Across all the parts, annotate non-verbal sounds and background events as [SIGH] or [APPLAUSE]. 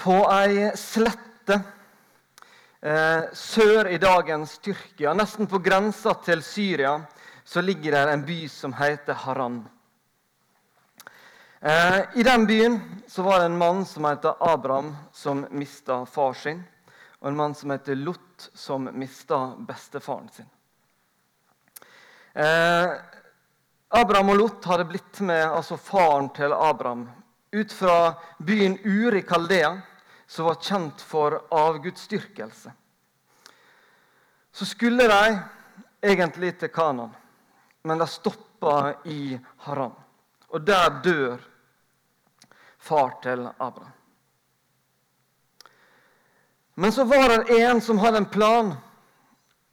på ei slette eh, sør i dagens Tyrkia, nesten på grensa til Syria, så ligger det en by som heter Haran. Eh, I den byen så var det en mann som heter Abraham, som mista far sin. Og en mann som heter Lot, som mista bestefaren sin. Eh, Abraham og Lot hadde blitt med altså faren til Abraham ut fra byen Ur i Kaldea, som var kjent for avgudsdyrkelse. Så skulle de egentlig til Kanan, men de stoppa i Haran. Og der dør far til Abraham. Men så var det en som hadde en plan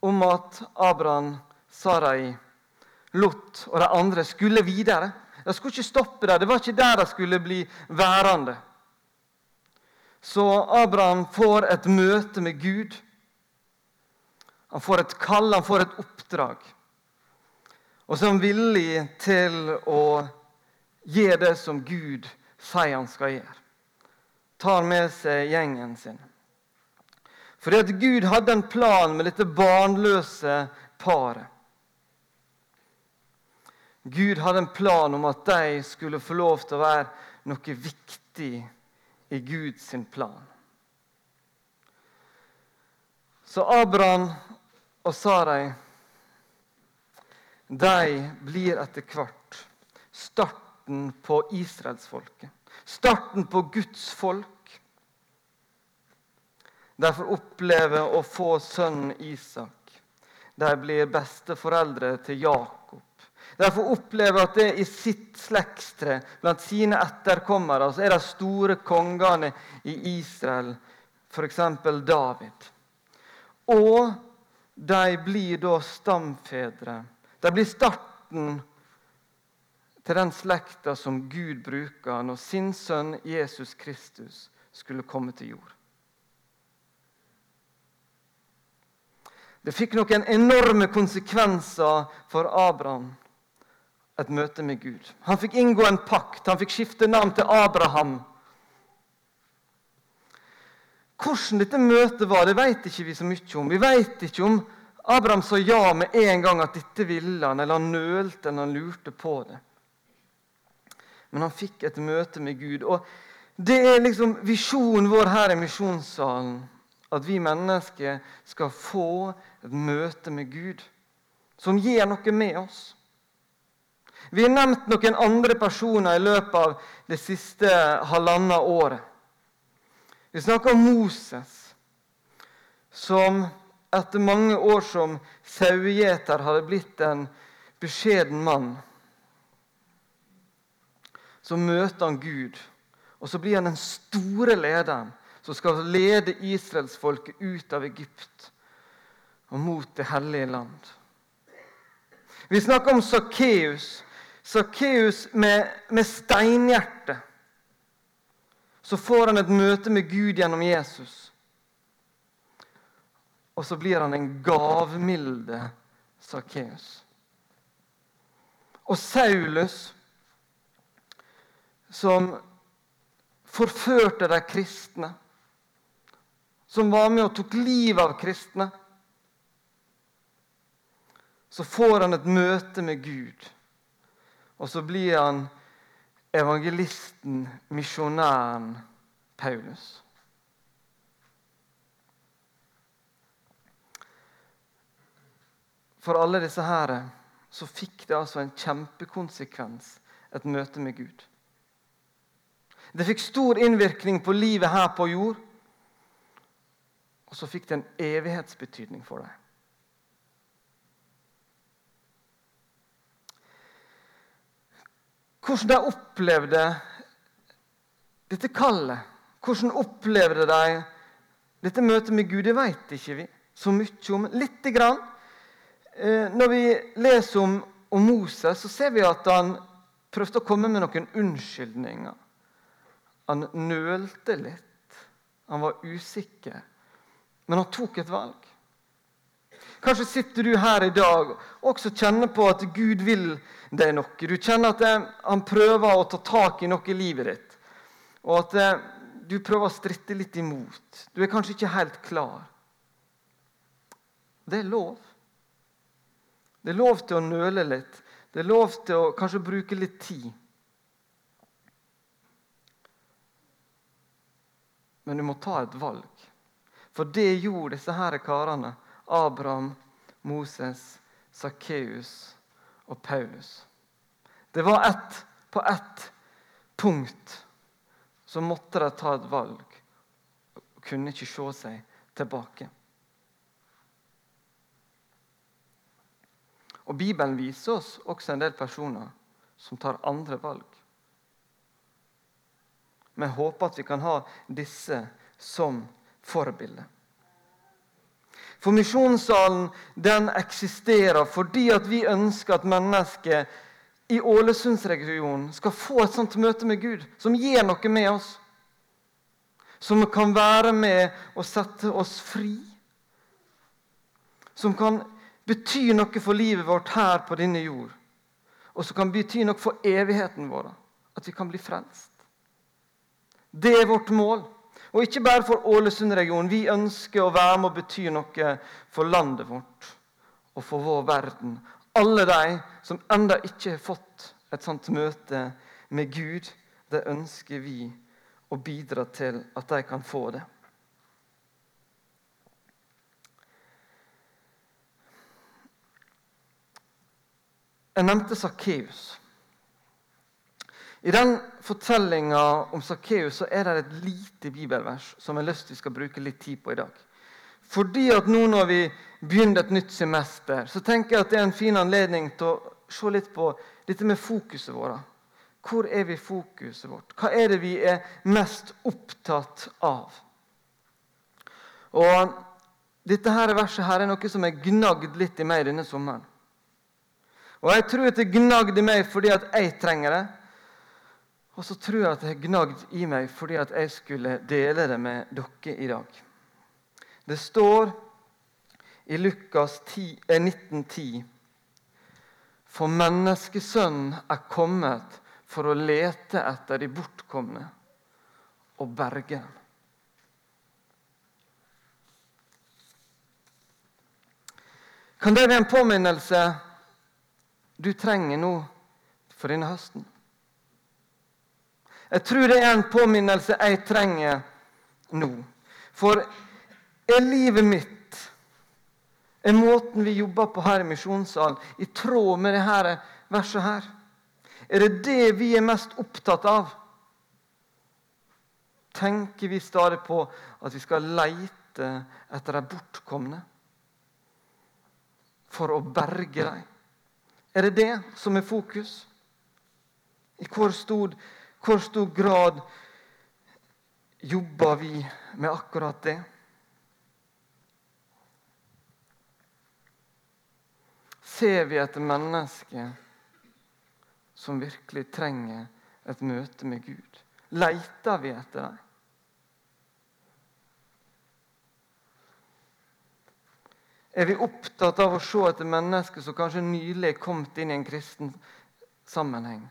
om at Abraham, Sarai, Lot og de andre skulle videre. De skulle ikke stoppe der. Det var ikke der de skulle bli værende. Så Abraham får et møte med Gud. Han får et kall, han får et oppdrag. Og så er han villig til å gjøre det som Gud sier han skal gjøre. Tar med seg gjengen sin. Fordi at Gud hadde en plan med dette barnløse paret. Gud hadde en plan om at de skulle få lov til å være noe viktig i Guds plan. Så Abraham og Sarai de blir etter hvert starten på israelsfolket. Starten på Guds folk. De får oppleve å få sønnen Isak. De blir besteforeldre til Jakob. De får oppleve at det i sitt slektstre, blant sine etterkommere, så er de store kongene i Israel, f.eks. David. Og de blir da stamfedre. De blir starten til den slekta som Gud bruker når sin sønn Jesus Kristus skulle komme til jord. Det fikk noen enorme konsekvenser for Abraham et møte med Gud. Han fikk inngå en pakt. Han fikk skifte navn til Abraham. Hvordan dette møtet var, det vet ikke vi så mye om. Vi vet ikke om Abraham sa ja med en gang at dette ville han, eller han nølte eller han lurte på det. Men han fikk et møte med Gud. Og Det er liksom visjonen vår her i misjonssalen. At vi mennesker skal få et møte med Gud som gjør noe med oss. Vi har nevnt noen andre personer i løpet av det siste halvannet året. Vi snakker om Moses, som etter mange år som sauegjeter hadde blitt en beskjeden mann. Så møter han Gud, og så blir han den store lederen som skal lede israelsfolket ut av Egypt og mot det hellige land. Vi snakker om Sakkeus, Sakkeus med, med steinhjerte. Så får han et møte med Gud gjennom Jesus. Og så blir han en gavmilde Sakkeus. Og Saulus, som forførte de kristne, som var med og tok livet av kristne, så får han et møte med Gud. Og så blir han evangelisten, misjonæren Paulus. For alle disse her så fikk det altså en kjempekonsekvens, et møte med Gud. Det fikk stor innvirkning på livet her på jord. Og så fikk det en evighetsbetydning for dem. Hvordan de opplevde dette kallet, hvordan opplevde de dette møtet med Gud, det vet ikke vi så mye om. Lite grann. Eh, når vi leser om, om Moses, så ser vi at han prøvde å komme med noen unnskyldninger. Han nølte litt. Han var usikker. Men han tok et valg. Kanskje sitter du her i dag og også kjenner på at Gud vil deg noe. Du kjenner at han prøver å ta tak i noe i livet ditt. Og at du prøver å stritte litt imot. Du er kanskje ikke helt klar. Det er lov. Det er lov til å nøle litt. Det er lov til å kanskje bruke litt tid. Men du må ta et valg. For det gjorde disse her karene. Abraham, Moses, Sakkeus og Paulus. Det var ett på ett punkt så måtte de ta et valg og kunne ikke se seg tilbake. Og Bibelen viser oss også en del personer som tar andre valg. Vi håper at vi kan ha disse som forbilde. For Misjonssalen den eksisterer fordi at vi ønsker at mennesker i Ålesundsregionen skal få et sånt møte med Gud som gir noe med oss. Som kan være med og sette oss fri. Som kan bety noe for livet vårt her på denne jord. Og som kan bety noe for evigheten vår. At vi kan bli frelst. Det er vårt mål. Og ikke bare for Ålesund-regionen. Vi ønsker å være med og bety noe for landet vårt og for vår verden. Alle de som ennå ikke har fått et sånt møte med Gud, det ønsker vi å bidra til at de kan få det. Jeg nevnte Sakkeus. I den fortellinga om Sakkeus er det et lite bibelvers som jeg har lyst til vi skal bruke litt tid på i dag. Fordi at nå når vi begynner et nytt semester, så tenker jeg at det er en fin anledning til å se litt på dette med fokuset vårt. Hvor er vi fokuset vårt? Hva er det vi er mest opptatt av? Og Dette her verset her er noe som er gnagd litt i meg denne sommeren. Og jeg tror at det gnagde meg fordi at jeg trenger det. Og så tror jeg at det har gnagd i meg fordi at jeg skulle dele det med dere i dag. Det står i Lukas 1910 eh, For menneskesønnen er kommet for å lete etter de bortkomne og berge dem. Kan det være en påminnelse du trenger nå for denne høsten. Jeg tror det er en påminnelse jeg trenger nå. For er livet mitt, er måten vi jobber på her i misjonssalen, i tråd med dette verset her? Er det det vi er mest opptatt av? Tenker vi stadig på at vi skal leite etter de bortkomne for å berge dem? Er det det som er fokus? I hvor stor, hvor stor grad jobber vi med akkurat det? Ser vi etter mennesker som virkelig trenger et møte med Gud? Leiter vi etter dem? Er vi opptatt av å se etter mennesker som kanskje nylig er kommet inn i en kristen sammenheng?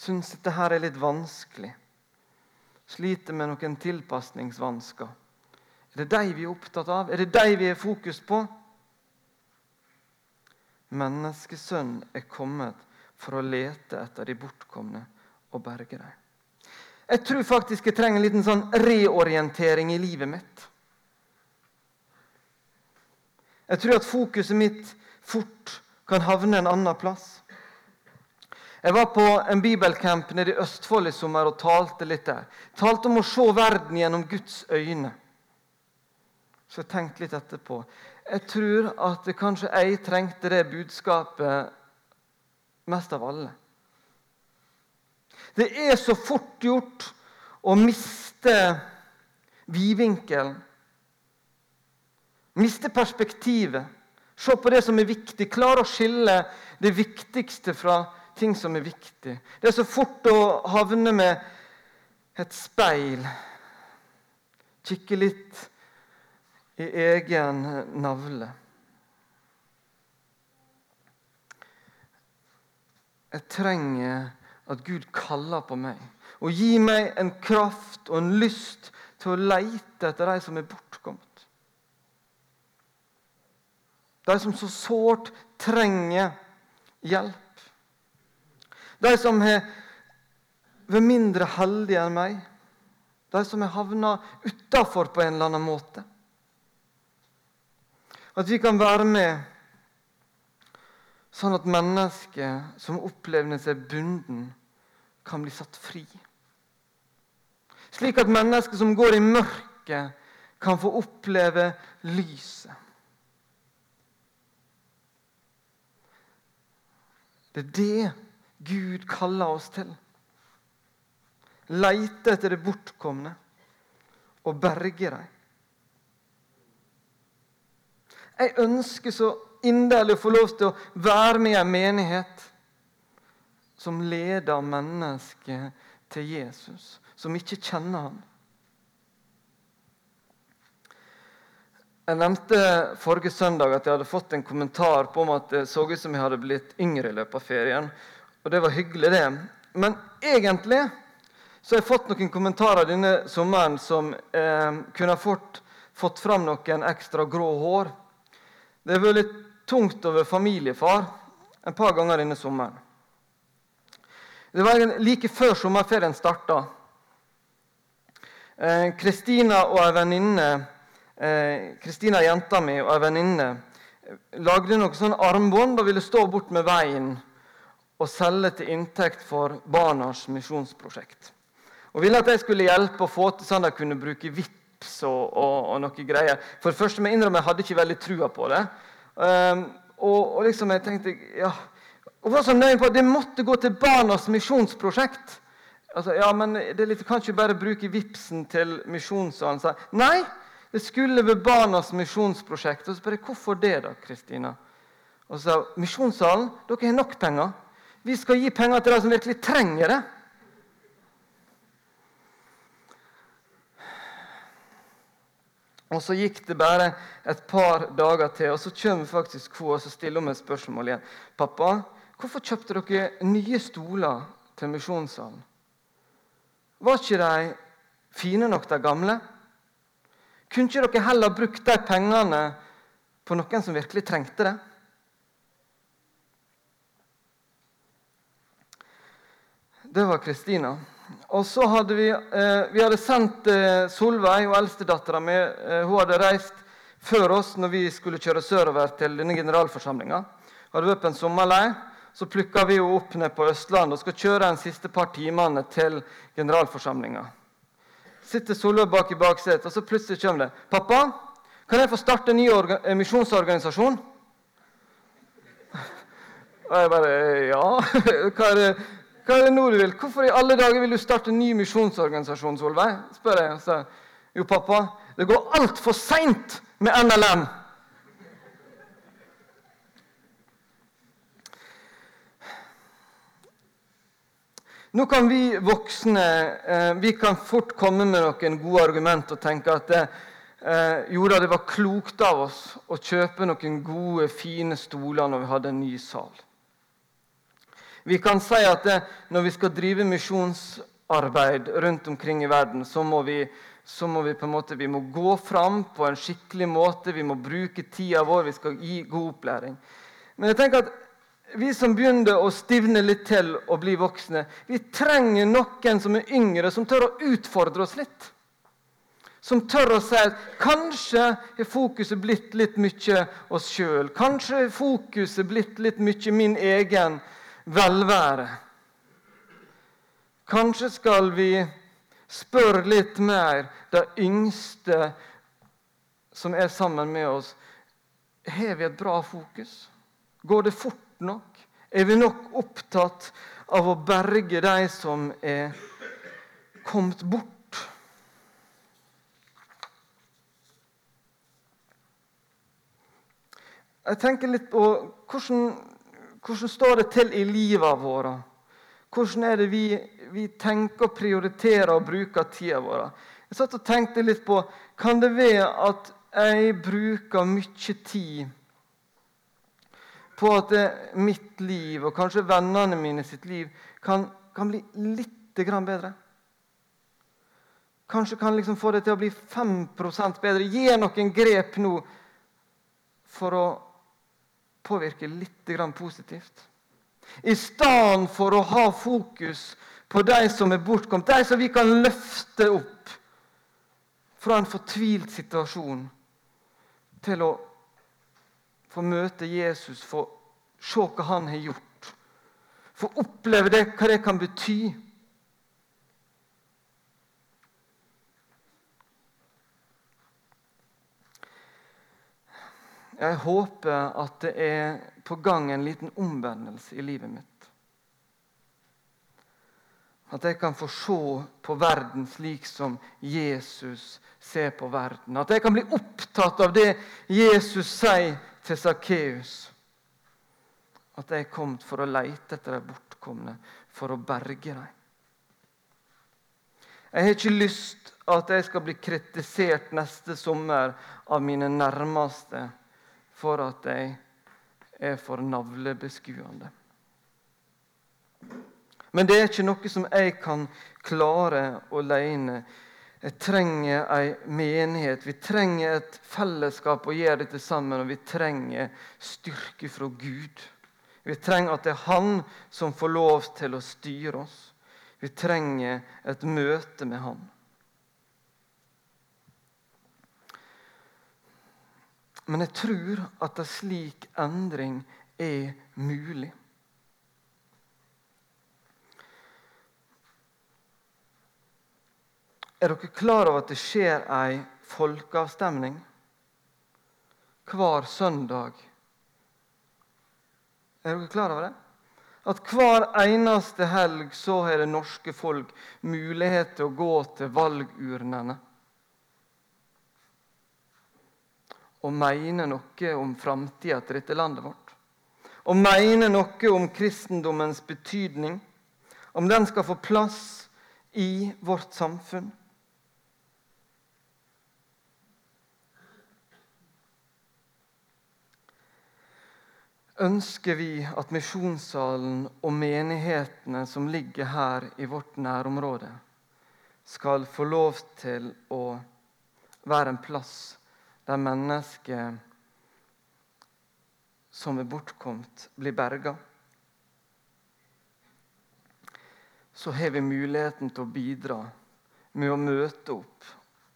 Syns dette her er litt vanskelig? Sliter med noen tilpasningsvansker? Er det dem vi er opptatt av? Er det dem vi har fokus på? Menneskesønnen er kommet for å lete etter de bortkomne og berge dem. Jeg tror faktisk jeg trenger en liten sånn reorientering i livet mitt. Jeg tror at fokuset mitt fort kan havne en annen plass. Jeg var på en bibelcamp nede i Østfold i sommer og talte litt der. Talte om å se verden gjennom Guds øyne. Så jeg tenkte litt etterpå. Jeg tror at kanskje jeg trengte det budskapet mest av alle. Det er så fort gjort å miste vidvinkelen Miste perspektivet. Se på det som er viktig. Klare å skille det viktigste fra ting som er viktig. Det er så fort å havne med et speil. Kikke litt i egen navle. Jeg trenger at Gud kaller på meg. Og gir meg en kraft og en lyst til å leite etter de som er bortkommet. De som så sårt trenger hjelp. De som har vært mindre heldige enn meg. De som har havna utafor på en eller annen måte. At vi kan være med sånn at mennesker som opplever seg bunden, kan bli satt fri. Slik at mennesker som går i mørket, kan få oppleve lyset. Det er det Gud kaller oss til. Leite etter det bortkomne og berge dem. Jeg ønsker så inderlig å få lov til å være med i en menighet som leder mennesket til Jesus, som ikke kjenner ham. Jeg nevnte forrige søndag at jeg hadde fått en kommentar på om at det så ut som jeg hadde blitt yngre i løpet av ferien. Og det var hyggelig, det. Men egentlig så har jeg fått noen kommentarer denne sommeren som eh, kunne fått, fått fram noen ekstra grå hår. Det har vært litt tungt over familiefar et par ganger denne sommeren. Det var like før sommerferien starta. Eh, Kristina og ei venninne eh, Kristina, jenta mi, og ei venninne eh, lagde noen sånne armbånd og ville stå bort med veien og selge til inntekt for Barnas misjonsprosjekt. Og ville at jeg skulle hjelpe å få til sånn at de kunne bruke VIPs og, og, og noe greier. For det første må jeg innrømme jeg hadde ikke veldig trua på det. Um, og, og, liksom jeg tenkte ja, og var så nøye på at det måtte gå til Barnas misjonsprosjekt. Altså, ja, men det er litt, kan ikke bare bruke vipsen til misjonssalen. Nei, det skulle ved Barnas misjonsprosjekt. Og så bare, Hvorfor det, da, Kristina? Og så sa misjonssalen, dere har nok penger. Vi skal gi penger til de som virkelig trenger det. Og Så gikk det bare et par dager til, og så kommer faktisk hun og stiller hun et spørsmål igjen. 'Pappa, hvorfor kjøpte dere nye stoler til misjonssalen?' 'Var ikke de fine nok, de gamle?' 'Kunne ikke dere heller brukt de pengene på noen som virkelig trengte det?' Det var Kristina. Og så hadde vi, eh, vi hadde sendt eh, Solveig, og eldstedattera mi eh, Hun hadde reist før oss når vi skulle kjøre sørover til denne generalforsamlinga. Hadde vært på en sommerleir. Så plukka vi henne opp ned på Østlandet og skal kjøre en siste par timene til generalforsamlinga. Sitter Solveig bak i baksetet, og så plutselig kommer det. 'Pappa, kan jeg få starte en ny eh, misjonsorganisasjon?' [LAUGHS] Og jeg bare Ja, [LAUGHS] hva er det? Hva er det nå du vil? Hvorfor i alle dager vil du starte en ny misjonsorganisasjon? Solveig? spør jeg. Så, jo, pappa, det går altfor seint med NLM. Nå kan vi voksne eh, vi kan fort komme med noen gode argument og tenke at det, eh, jo da, det var klokt av oss å kjøpe noen gode, fine stoler når vi hadde en ny sal. Vi kan si at det, når vi skal drive misjonsarbeid rundt omkring i verden, så må vi, så må vi på en måte, vi må gå fram på en skikkelig måte. Vi må bruke tida vår. Vi skal gi god opplæring. Men jeg tenker at vi som begynner å stivne litt til og bli voksne, vi trenger noen som er yngre, som tør å utfordre oss litt. Som tør å si at kanskje er fokuset blitt litt mye oss sjøl. Kanskje er fokuset blitt litt mye min egen velvære. Kanskje skal vi spørre litt mer de yngste som er sammen med oss. Har vi et bra fokus? Går det fort nok? Er vi nok opptatt av å berge de som er kommet bort? Jeg tenker litt på hvordan hvordan står det til i livet vårt? Hvordan er det vi, vi tenker og prioriterer og bruker tida vår? Jeg satt og tenkte litt på Kan det være at jeg bruker mye tid på at mitt liv, og kanskje vennene mine sitt liv, kan kan bli litt bedre. Kanskje kan liksom få det til å bli 5% bedre. Gi noen grep nå for å påvirke litt positivt. I stedet for å ha fokus på de som er bortkommet, de som vi kan løfte opp fra en fortvilt situasjon, til å få møte Jesus, få se hva han har gjort, få oppleve det, hva det kan bety. Jeg håper at det er på gang en liten omvendelse i livet mitt. At jeg kan få se på verden slik som Jesus ser på verden. At jeg kan bli opptatt av det Jesus sier til Sakkeus. At jeg er kommet for å leite etter de bortkomne, for å berge dem. Jeg har ikke lyst at jeg skal bli kritisert neste sommer av mine nærmeste for at jeg er for navlebeskuende. Men det er ikke noe som jeg kan klare alene. Jeg trenger ei menighet. Vi trenger et fellesskap å gjøre dette sammen. Og vi trenger styrke fra Gud. Vi trenger at det er Han som får lov til å styre oss. Vi trenger et møte med Han. Men jeg tror at en slik endring er mulig. Er dere klar over at det skjer ei folkeavstemning hver søndag? Er dere klar over det? At hver eneste helg så har det norske folk mulighet til å gå til valgurnene. Og mene noe om framtida til dette landet vårt. Og mene noe om kristendommens betydning, om den skal få plass i vårt samfunn. Ønsker vi at misjonssalen og menighetene som ligger her i vårt nærområde, skal få lov til å være en plass der mennesker som er bortkomt, blir berga, så har vi muligheten til å bidra med å møte opp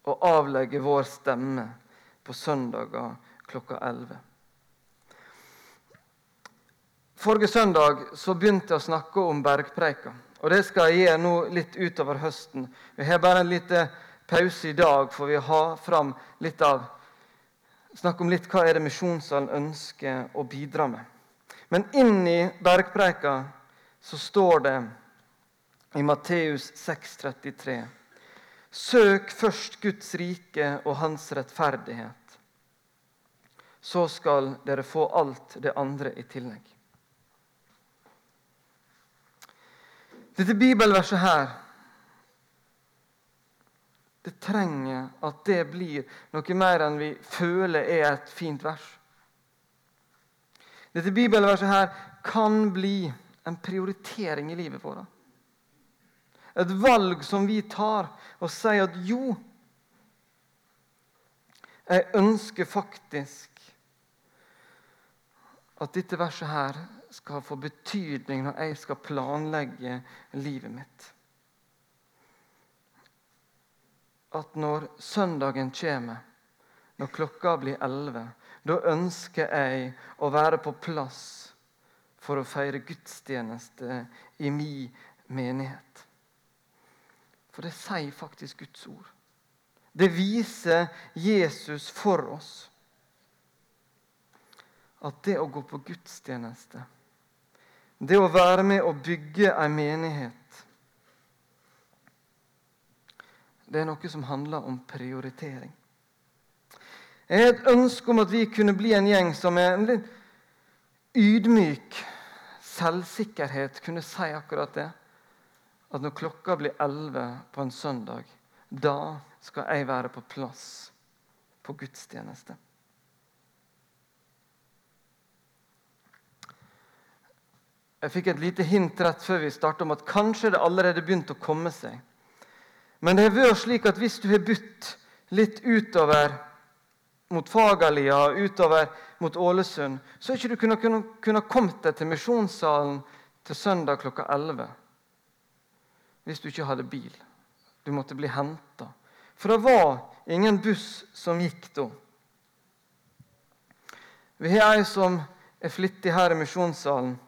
og avlegge vår stemme på søndager klokka 11. Forrige søndag så begynte jeg å snakke om bergpreika. Og Det skal jeg gjøre nå litt utover høsten. Vi har bare en liten pause i dag, for vi har fram litt av snakke om litt hva er det misjonssalen ønsker å bidra med. Men inni bergpreika så står det i Matteus 6,33.: Søk først Guds rike og Hans rettferdighet. Så skal dere få alt det andre i tillegg. Dette bibelverset her det trenger at det blir noe mer enn vi føler er et fint vers. Dette bibelverset her kan bli en prioritering i livet vårt. Et valg som vi tar og sier at jo, jeg ønsker faktisk at dette verset her skal få betydning når jeg skal planlegge livet mitt. At når søndagen kommer, når klokka blir elleve, da ønsker jeg å være på plass for å feire gudstjeneste i min menighet. For det sier faktisk Guds ord. Det viser Jesus for oss. At det å gå på gudstjeneste, det å være med å bygge en menighet det er noe som handler om prioritering. Jeg har et ønske om at vi kunne bli en gjeng som er en litt ydmyk selvsikkerhet kunne si akkurat det. At når klokka blir elleve på en søndag, da skal jeg være på plass på gudstjeneste. Jeg fikk et lite hint rett før vi startet om at kanskje det allerede begynte å komme seg. Men det har vært slik at hvis du har bytt litt utover mot Fagalia, utover mot Ålesund, så har ikke du kunnet, komme deg til misjonssalen til søndag klokka 11 hvis du ikke hadde bil. Du måtte bli henta. For det var ingen buss som gikk da. Vi har ei som er flittig her i misjonssalen,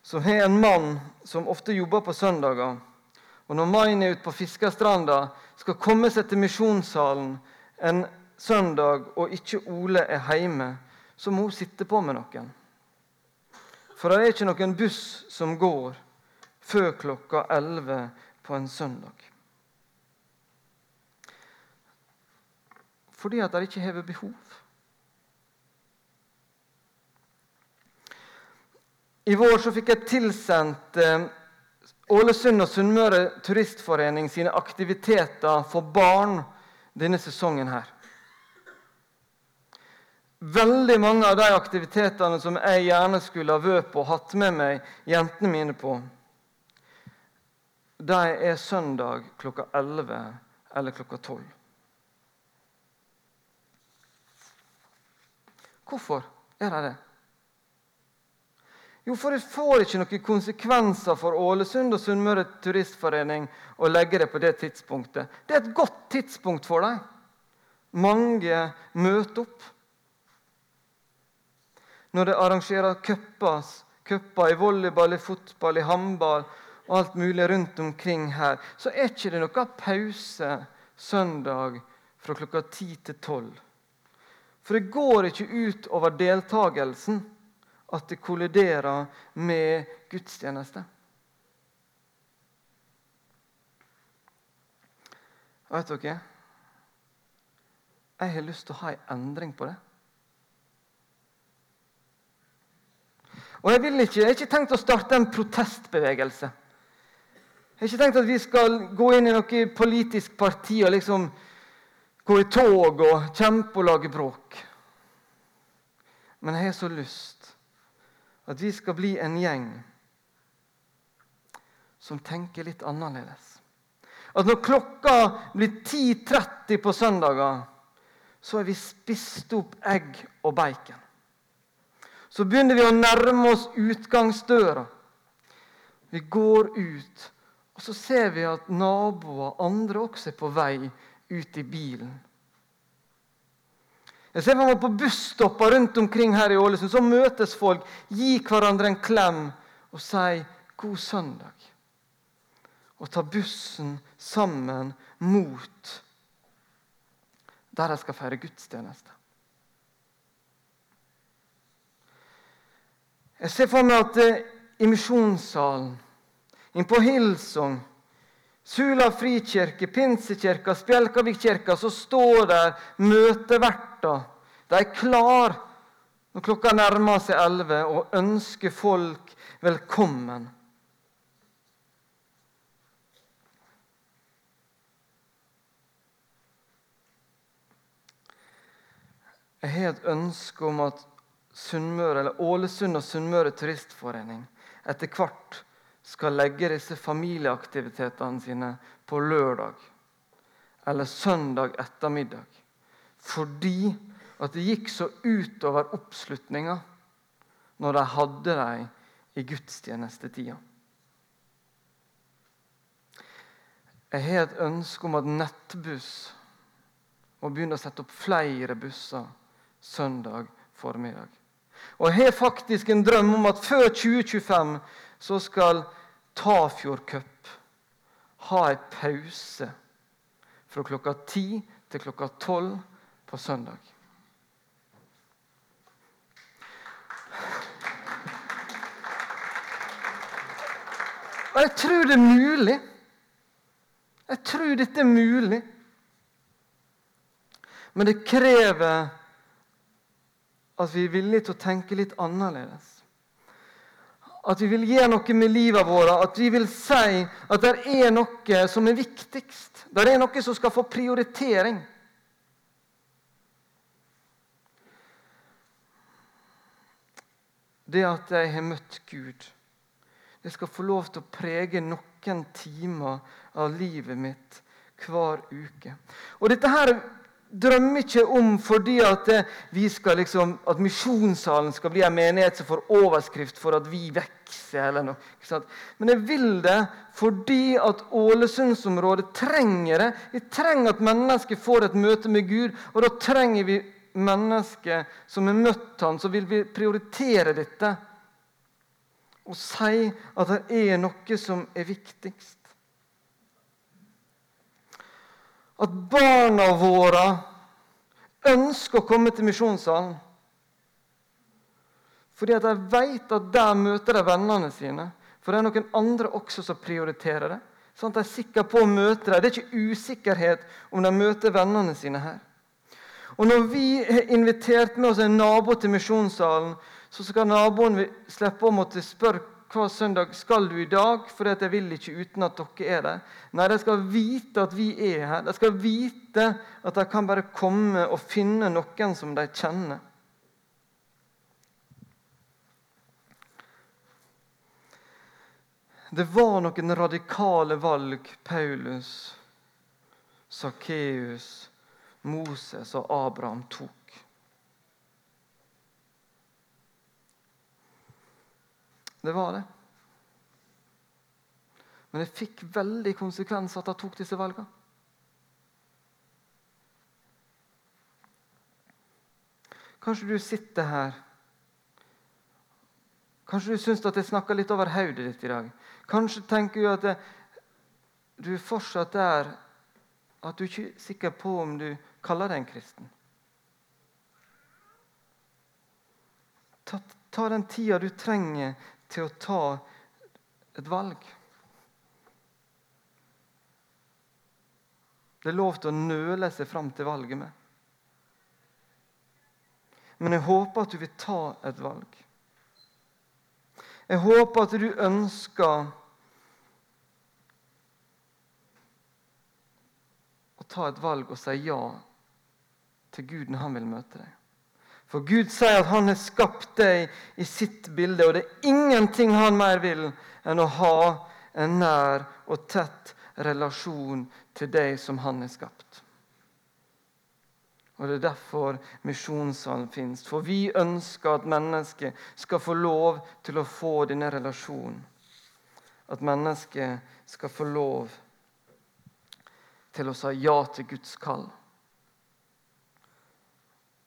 som har en mann som ofte jobber på søndager. Og når Maini ute på Fiskerstranda skal komme seg til misjonssalen en søndag, og ikke Ole er hjemme, så må hun sitte på med noen. For det er ikke noen buss som går før klokka 11 på en søndag. Fordi at de ikke har behov. I vår så fikk jeg tilsendt eh, Ålesund og Sunnmøre Turistforening sine aktiviteter for barn denne sesongen her. Veldig mange av de aktivitetene som jeg gjerne skulle ha vært på og hatt med meg jentene mine på, de er søndag klokka 11 eller klokka 12. Hvorfor er det det? Jo, for det får ikke noen konsekvenser for Ålesund og Sunnmøre Turistforening å legge det på det tidspunktet. Det er et godt tidspunkt for dem. Mange møter opp. Når det arrangerer cuper i volleyball, i fotball, i håndball og alt mulig rundt omkring her, så er ikke det noe pause søndag fra klokka ti til tolv. For det går ikke ut over deltakelsen at det kolliderer med gudstjeneste. Vet dere? Jeg har lyst til å ha en endring på det. Og Jeg ikke, jeg har ikke tenkt å starte en protestbevegelse. Jeg har ikke tenkt at vi skal gå inn i noe politisk parti og liksom gå i tog og kjempe og lage bråk. Men jeg har så lyst at vi skal bli en gjeng som tenker litt annerledes. At når klokka blir 10.30 på søndager, så har vi spist opp egg og bacon. Så begynner vi å nærme oss utgangsdøra. Vi går ut, og så ser vi at naboer andre også er på vei ut i bilen. Jeg ser for meg På busstopper rundt omkring her i Ålesund så møtes folk, gir hverandre en klem og sier 'god søndag'. Og tar bussen sammen mot der de skal feire gudstjeneste. Jeg ser for meg at eh, i misjonssalen, inn på Hillsong, Sula frikirke, Pinsekirka, Spjelkavikkirka, så står der møteverter. De er klar når klokka nærmer seg elleve, og ønsker folk velkommen. Jeg har et ønske om at Sunnmøre, eller Ålesund og Sunnmøre Turistforening etter hvert skal legge disse familieaktivitetene sine på lørdag eller søndag ettermiddag. Fordi at det gikk så utover oppslutninga når de hadde dem i gudstjenestetida. Jeg har et ønske om at Nettbuss må begynne å sette opp flere busser søndag formiddag. Og jeg har faktisk en drøm om at før 2025 så skal Tafjord Cup ha en pause fra klokka ti til klokka tolv på søndag. Og jeg tror det er mulig. Jeg tror dette er mulig. Men det krever at vi er villige til å tenke litt annerledes. At vi vil gjøre noe med livet vårt, at vi vil si at det er noe som er viktigst. Det er noe som skal få prioritering. Det at jeg har møtt Gud, det skal få lov til å prege noen timer av livet mitt hver uke. Og dette her drømmer ikke om fordi at, skal liksom, at misjonssalen skal bli en menighet som får overskrift for at vi vokser. eller noe. Men jeg vil det fordi at Ålesundsområdet trenger det. Vi trenger at mennesker får et møte med Gud. Og da trenger vi mennesker som har møtt ham, så vil vi prioritere dette. Og si at det er noe som er viktigst. At barna våre ønsker å komme til misjonssalen. Fordi at de vet at der møter de vennene sine. For det er noen andre også som prioriterer det. Sånn at de er sikre på å møte dem. Det er ikke usikkerhet om de møter vennene sine her. Og Når vi har invitert med oss en nabo til misjonssalen, så skal naboen slippe å måtte spørre hver søndag skal du i dag, for jeg vil ikke uten at dere er der. Nei, de skal vite at vi er her. De skal vite at de kan bare komme og finne noen som de kjenner. Det var noen radikale valg Paulus, Sakkeus, Moses og Abraham tok. Det var det. Men det fikk veldig konsekvenser at han tok disse valgene. Kanskje du sitter her Kanskje du syns at jeg snakker litt over hodet ditt i dag. Kanskje tenker du at det, du fortsatt der at du ikke er sikker på om du kaller deg en kristen. Ta, ta den tida du trenger til å ta et valg. Det er lov til å nøle seg fram til valget med. Men jeg håper at du vil ta et valg. Jeg håper at du ønsker å ta et valg og si ja til Gud når han vil møte deg. For Gud sier at han har skapt deg i sitt bilde, og det er ingenting han mer vil enn å ha en nær og tett relasjon til deg som han har skapt. Og Det er derfor misjonssalen fins. For vi ønsker at mennesket skal få lov til å få denne relasjonen. At mennesket skal få lov til å si ja til Guds kall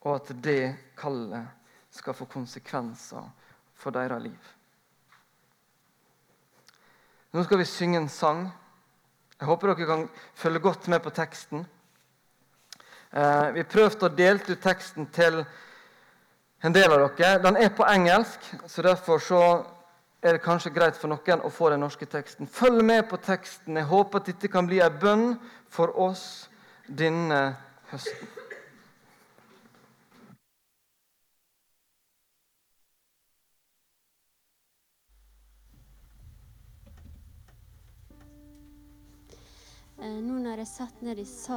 og at det kallet skal få konsekvenser for deres liv. Nå skal vi synge en sang. Jeg håper dere kan følge godt med på teksten. Eh, vi prøvde å dele ut teksten til en del av dere. Den er på engelsk, så derfor så er det kanskje greit for noen å få den norske teksten. Følg med på teksten. Jeg håper at dette kan bli en bønn for oss denne høsten. Nå når jeg satt ned i salen